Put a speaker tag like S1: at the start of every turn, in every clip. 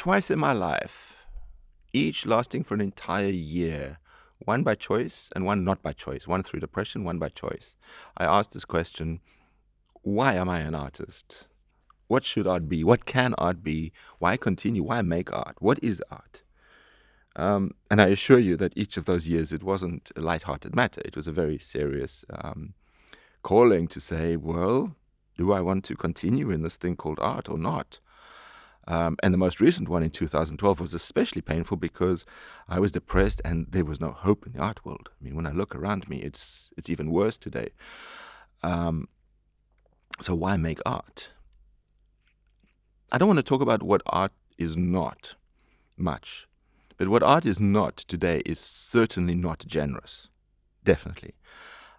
S1: twice in my life, each lasting for an entire year, one by choice and one not by choice, one through depression, one by choice. I asked this question why am I an artist? What should art be? What can art be? Why continue? Why make art? What is art? Um, and I assure you that each of those years it wasn't a light-hearted matter. It was a very serious um, calling to say, well, do I want to continue in this thing called art or not? Um, and the most recent one in 2012 was especially painful because I was depressed and there was no hope in the art world. I mean, when I look around me, it's it's even worse today. Um, so why make art? I don't want to talk about what art is not much, but what art is not today is certainly not generous. Definitely.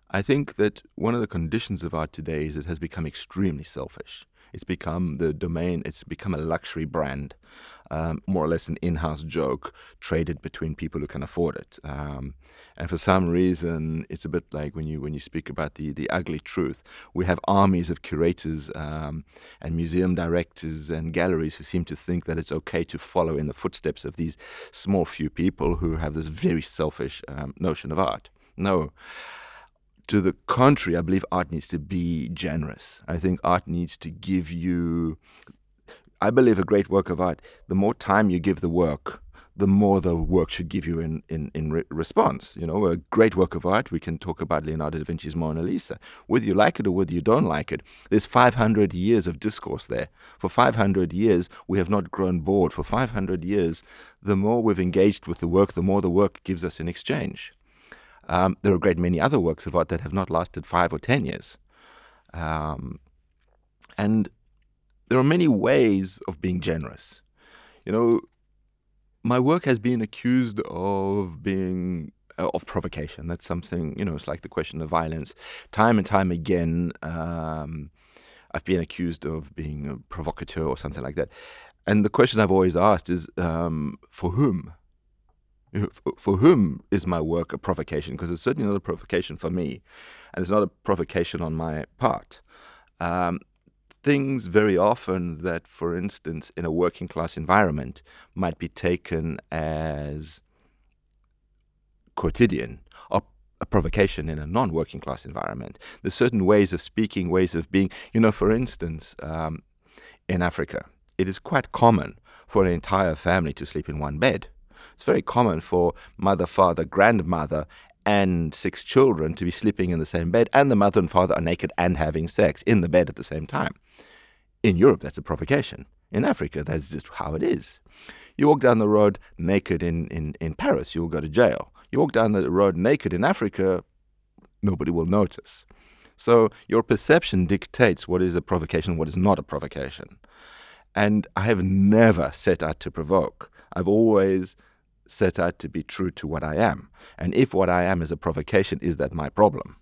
S1: I think that one of the conditions of art today is it has become extremely selfish. It's become the domain, it's become a luxury brand, um, more or less an in house joke traded between people who can afford it. Um, and for some reason, it's a bit like when you, when you speak about the, the ugly truth. We have armies of curators um, and museum directors and galleries who seem to think that it's okay to follow in the footsteps of these small few people who have this very selfish um, notion of art. No to the contrary, I believe art needs to be generous. I think art needs to give you. I believe a great work of art, the more time you give the work, the more the work should give you in, in, in re- response. You know, a great work of art, we can talk about Leonardo da Vinci's Mona Lisa. Whether you like it or whether you don't like it, there's 500 years of discourse there. For 500 years, we have not grown bored. For 500 years, the more we've engaged with the work, the more the work gives us in exchange. Um, there are a great many other works of art that have not lasted five or ten years. Um, and there are many ways of being generous. You know, my work has been accused of being uh, of provocation. That's something you know. It's like the question of violence. Time and time again, um, I've been accused of being a provocateur or something like that. And the question I've always asked is, um, for whom? For whom is my work a provocation? Because it's certainly not a provocation for me, and it's not a provocation on my part. Um, things very often that, for instance, in a working class environment, might be taken as quotidian or a provocation in a non working class environment. There's certain ways of speaking, ways of being. You know, for instance, um, in Africa, it is quite common for an entire family to sleep in one bed. It's very common for mother, father, grandmother, and six children to be sleeping in the same bed, and the mother and father are naked and having sex in the bed at the same time. In Europe, that's a provocation. In Africa, that's just how it is. You walk down the road naked in, in, in Paris, you will go to jail. You walk down the road naked in Africa, nobody will notice. So your perception dictates what is a provocation, what is not a provocation. And I have never set out to provoke. I've always set out to be true to what I am. And if what I am is a provocation, is that my problem?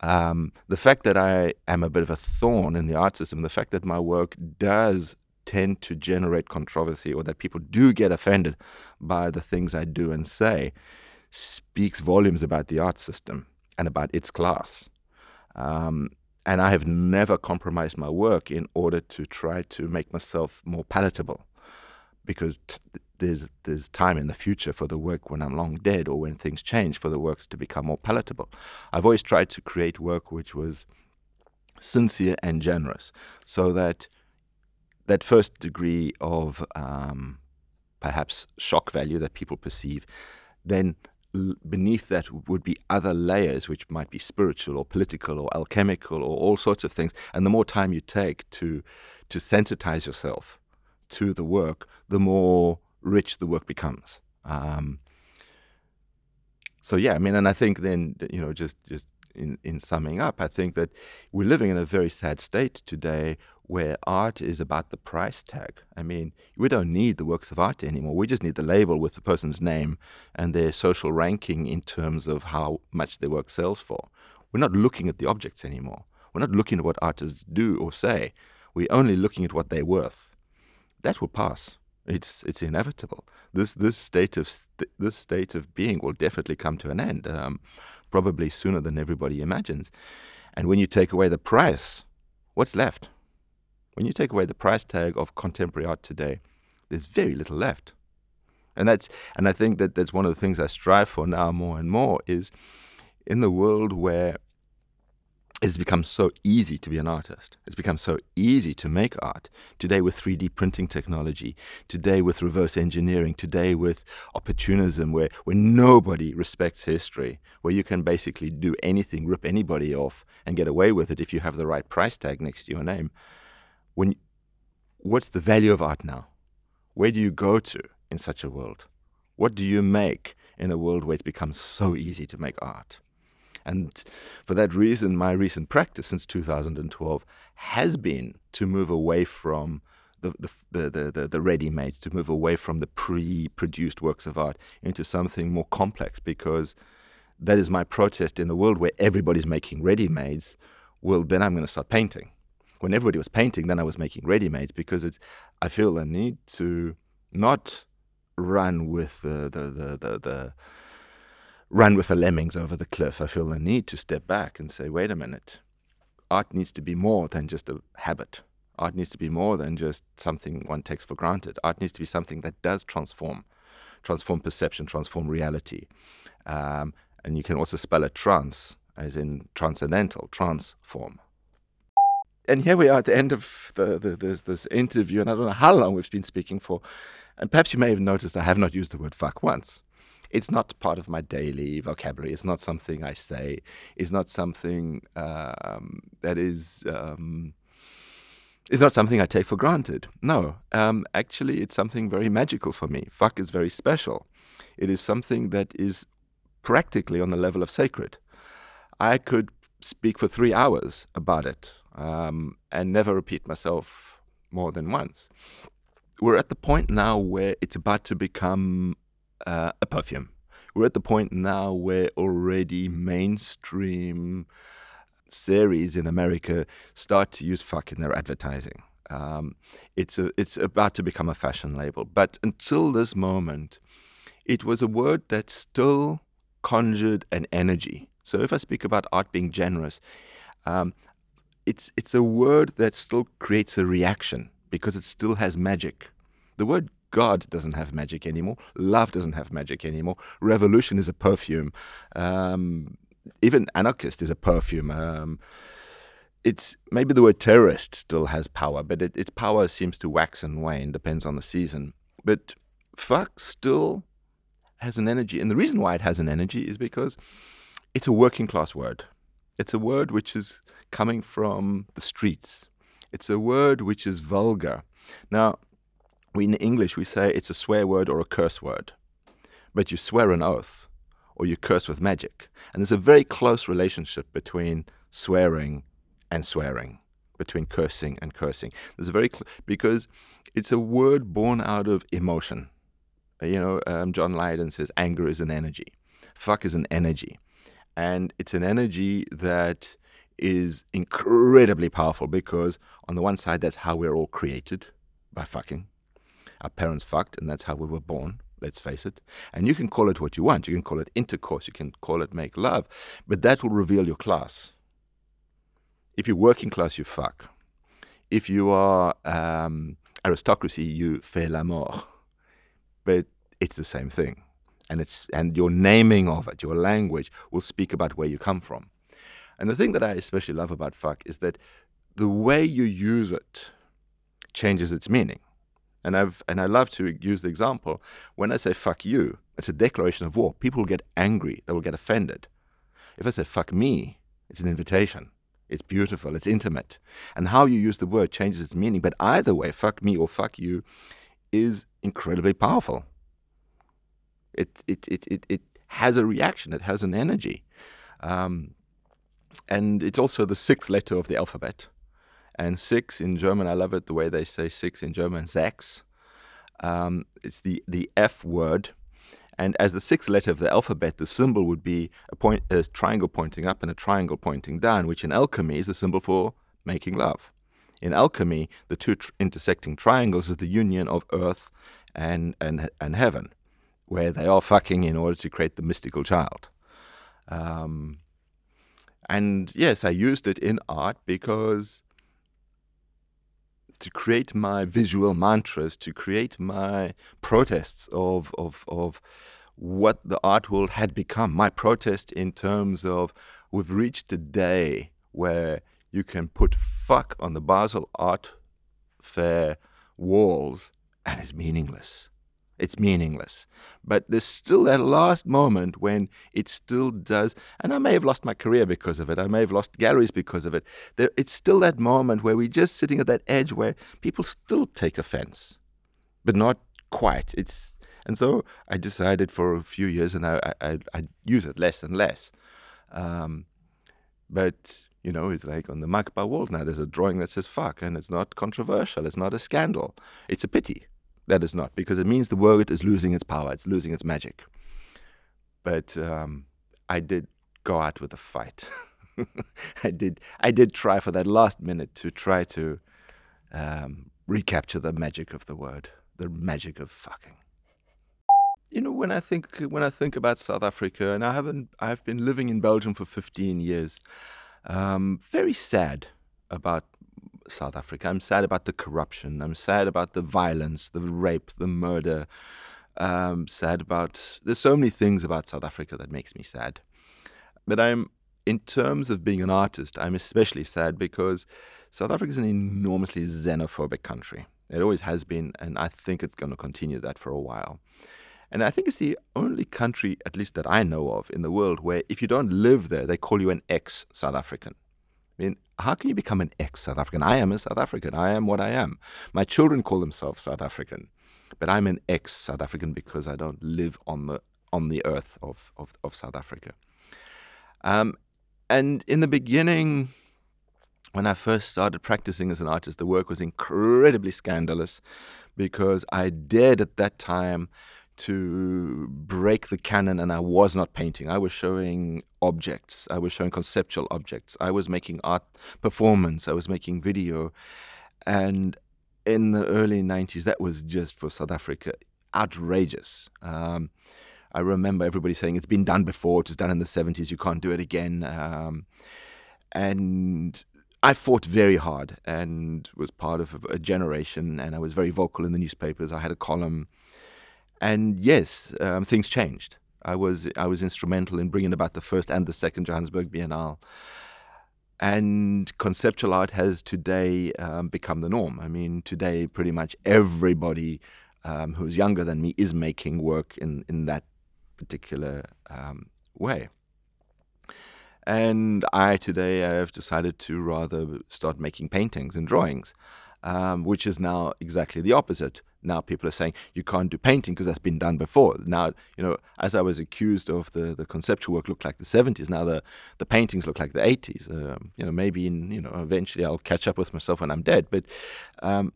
S1: Um, the fact that I am a bit of a thorn in the art system, the fact that my work does tend to generate controversy or that people do get offended by the things I do and say, speaks volumes about the art system and about its class. Um, and I have never compromised my work in order to try to make myself more palatable because t- there's there's time in the future for the work when I'm long dead or when things change for the works to become more palatable. I've always tried to create work which was sincere and generous, so that that first degree of um, perhaps shock value that people perceive, then beneath that would be other layers which might be spiritual or political or alchemical or all sorts of things. And the more time you take to to sensitize yourself to the work, the more rich the work becomes. Um, so yeah, I mean, and I think then you know, just just in in summing up, I think that we're living in a very sad state today where art is about the price tag. I mean, we don't need the works of art anymore. We just need the label with the person's name and their social ranking in terms of how much their work sells for. We're not looking at the objects anymore. We're not looking at what artists do or say. We're only looking at what they're worth. That will pass. It's it's inevitable. This this state of this state of being will definitely come to an end, um, probably sooner than everybody imagines. And when you take away the price, what's left? When you take away the price tag of contemporary art today, there's very little left. And that's and I think that that's one of the things I strive for now more and more is in the world where it's become so easy to be an artist. It's become so easy to make art. Today with 3D printing technology, today with reverse engineering, today with opportunism where, where nobody respects history, where you can basically do anything, rip anybody off and get away with it if you have the right price tag next to your name. When what's the value of art now? Where do you go to in such a world? What do you make in a world where it's become so easy to make art? And for that reason, my recent practice since 2012 has been to move away from the, the, the, the, the ready-made, to move away from the pre-produced works of art into something more complex because that is my protest in a world where everybody's making ready-mades. Well, then I'm going to start painting. When everybody was painting, then I was making ready-mades because it's I feel a need to not run with the the the, the, the run with the lemmings over the cliff. I feel the need to step back and say, wait a minute, art needs to be more than just a habit. Art needs to be more than just something one takes for granted. Art needs to be something that does transform, transform perception, transform reality. Um, and you can also spell it trans, as in transcendental, transform. And here we are at the end of the, the, this, this interview, and I don't know how long we've been speaking for. And perhaps you may have noticed I have not used the word fuck once. It's not part of my daily vocabulary. It's not something I say. It's not something um, that is. Um, it's not something I take for granted. No, um, actually, it's something very magical for me. Fuck is very special. It is something that is practically on the level of sacred. I could speak for three hours about it um, and never repeat myself more than once. We're at the point now where it's about to become uh, a perfume. We're at the point now where already mainstream series in America start to use fuck in their advertising. Um, it's a, it's about to become a fashion label, but until this moment, it was a word that still conjured an energy. So if I speak about art being generous, um, it's it's a word that still creates a reaction because it still has magic. The word God doesn't have magic anymore. Love doesn't have magic anymore. Revolution is a perfume. Um, even anarchist is a perfume. Um, it's maybe the word terrorist still has power, but it, its power seems to wax and wane, depends on the season. But fuck still has an energy. And the reason why it has an energy is because it's a working class word. It's a word which is coming from the streets. It's a word which is vulgar. Now, in English, we say it's a swear word or a curse word. But you swear an oath or you curse with magic. And there's a very close relationship between swearing and swearing, between cursing and cursing. There's a very, cl- because it's a word born out of emotion. Uh, you know, um, John Lydon says anger is an energy. Fuck is an energy. And it's an energy that is incredibly powerful because, on the one side, that's how we're all created by fucking our parents fucked, and that's how we were born. Let's face it. And you can call it what you want. You can call it intercourse. You can call it make love. But that will reveal your class. If you're working class, you fuck. If you are um, aristocracy, you fais l'amour. But it's the same thing. And, it's, and your naming of it, your language, will speak about where you come from. And the thing that I especially love about fuck is that the way you use it changes its meaning. And I've and I love to use the example when I say fuck you, it's a declaration of war. People will get angry, they will get offended. If I say fuck me, it's an invitation. It's beautiful, it's intimate. And how you use the word changes its meaning. But either way, fuck me or fuck you is incredibly powerful. It it it it, it has a reaction, it has an energy. Um, and it's also the sixth letter of the alphabet. And six in German, I love it the way they say six in German, sechs. Um, it's the, the F word. And as the sixth letter of the alphabet, the symbol would be a, point, a triangle pointing up and a triangle pointing down, which in alchemy is the symbol for making love. In alchemy, the two tr- intersecting triangles is the union of earth and, and, and heaven, where they are fucking in order to create the mystical child. Um, and yes, I used it in art because to create my visual mantras, to create my protests of, of, of what the art world had become. My protest in terms of we've reached a day where you can put fuck on the Basel Art Fair walls and it's meaningless. It's meaningless. But there's still that last moment when it still does, and I may have lost my career because of it. I may have lost galleries because of it. There, it's still that moment where we're just sitting at that edge where people still take offense, but not quite. It's and so I decided for a few years, and I I, I use it less and less. Um, but you know, it's like on the MACBA walls now. There's a drawing that says "fuck," and it's not controversial. It's not a scandal. It's a pity that is not, because it means the word is losing its power, it's losing its magic. But um, I did go out with a fight. I did. I did try for that last minute to try to um, recapture the magic of the word, the magic of fucking. You know, when I think when I think about South Africa, and I haven't, I've been living in Belgium for 15 years. Um, very sad about South Africa. I'm sad about the corruption. I'm sad about the violence, the rape, the murder. Um, sad about there's so many things about South Africa that makes me sad. But I'm in terms of being an artist, I'm especially sad because South Africa is an enormously xenophobic country. It always has been, and I think it's going to continue that for a while. And I think it's the only country, at least that I know of, in the world where if you don't live there, they call you an ex South African. Mean, how can you become an ex South African? I am a South African. I am what I am. My children call themselves South African, but I'm an ex South African because I don't live on the on the earth of of, of South Africa. Um, and in the beginning, when I first started practicing as an artist, the work was incredibly scandalous because I dared at that time to break the canon and I was not painting. I was showing objects. I was showing conceptual objects. I was making art performance. I was making video. And in the early 90s, that was just for South Africa outrageous. Um, I remember everybody saying it's been done before, it was done in the 70s, you can't do it again. Um, and I fought very hard and was part of a generation, and I was very vocal in the newspapers. I had a column and yes, um, things changed. I was I was instrumental in bringing about the first and the second Johannesburg Biennale. And conceptual art has today um, become the norm. I mean, today pretty much everybody um, who's younger than me is making work in in that particular um, way. And I today I have decided to rather start making paintings and drawings, um, which is now exactly the opposite now people are saying you can't do painting because that's been done before. Now, you know, as I was accused of the, the conceptual work looked like the 70s, now the, the paintings look like the 80s. Um, you know, maybe in, you know, eventually I'll catch up with myself when I'm dead. But um,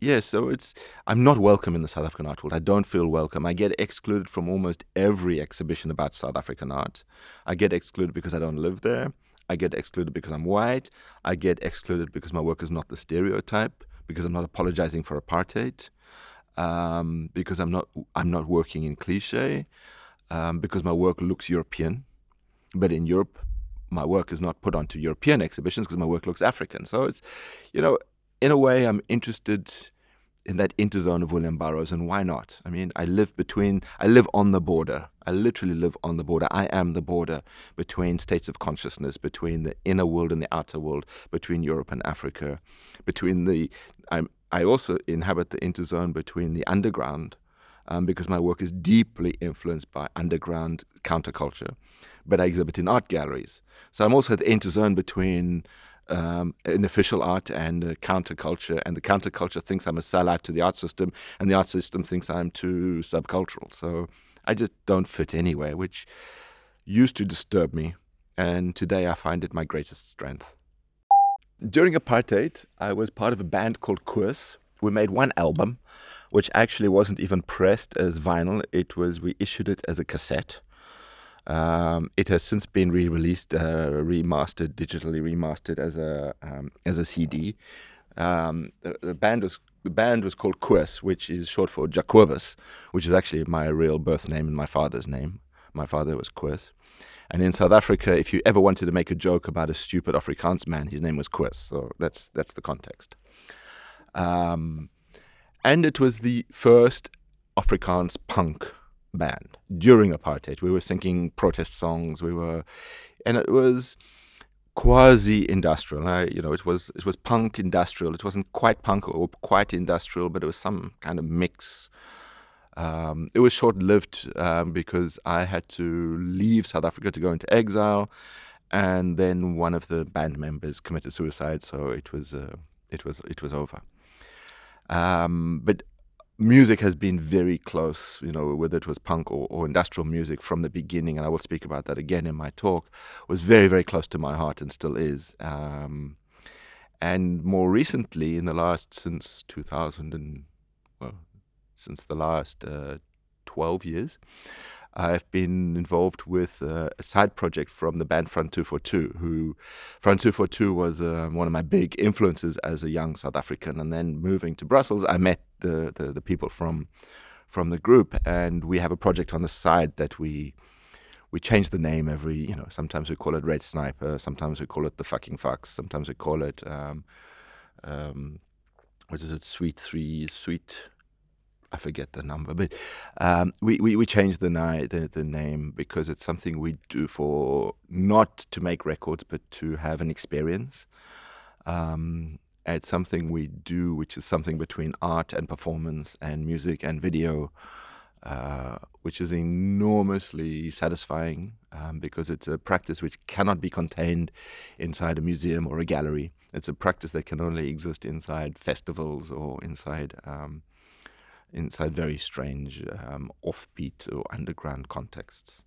S1: yeah, so it's I'm not welcome in the South African art world. I don't feel welcome. I get excluded from almost every exhibition about South African art. I get excluded because I don't live there. I get excluded because I'm white. I get excluded because my work is not the stereotype because I'm not apologizing for apartheid, um, because I'm not I'm not working in cliche, um, because my work looks European, but in Europe, my work is not put onto European exhibitions because my work looks African. So it's, you know, in a way, I'm interested in that interzone of William Burroughs, and why not? I mean, I live between, I live on the border. I literally live on the border. I am the border between states of consciousness, between the inner world and the outer world, between Europe and Africa, between the. I'm, I also inhabit the interzone between the underground, um, because my work is deeply influenced by underground counterculture, but I exhibit in art galleries. So I'm also the interzone between um, in official art and uh, counterculture, and the counterculture thinks I'm a sellout to the art system, and the art system thinks I'm too subcultural. So I just don't fit anywhere, which used to disturb me, and today I find it my greatest strength. During apartheid, I was part of a band called Koos. We made one album, which actually wasn't even pressed as vinyl. It was we issued it as a cassette. Um, it has since been re-released, uh, remastered, digitally remastered as a um, as a CD. Um, the, the, band was the band was called Koos, which is short for Jacobus, which is actually my real birth name and my father's name. My father was Koos. And in South Africa, if you ever wanted to make a joke about a stupid Afrikaans man, his name was Koos. So that's that's the context. Um, and it was the first Afrikaans punk band during apartheid. We were singing protest songs. We were, and it was quasi-industrial. I, you know, it was it was punk industrial. It wasn't quite punk or quite industrial, but it was some kind of mix. Um, it was short-lived um, because I had to leave South Africa to go into exile, and then one of the band members committed suicide. So it was uh, it was it was over. Um, but music has been very close, you know, whether it was punk or, or, industrial music from the beginning, and I will speak about that again in my talk, was very, very close to my heart and still is. Um, and more recently, in the last, since 2000 and, well, since the last uh, 12 years, I've been involved with uh, a side project from the band Front 242, who Front 242 was uh, one of my big influences as a young South African. And then moving to Brussels, I met the, the, the people from from the group, and we have a project on the side that we we change the name every you know sometimes we call it red sniper sometimes we call it the fucking fucks sometimes we call it um, um, what is it sweet three sweet I forget the number, but um, we, we, we changed the, ni- the, the name because it's something we do for not to make records, but to have an experience. Um, it's something we do, which is something between art and performance and music and video, uh, which is enormously satisfying um, because it's a practice which cannot be contained inside a museum or a gallery. It's a practice that can only exist inside festivals or inside um, inside very strange um, offbeat or underground contexts.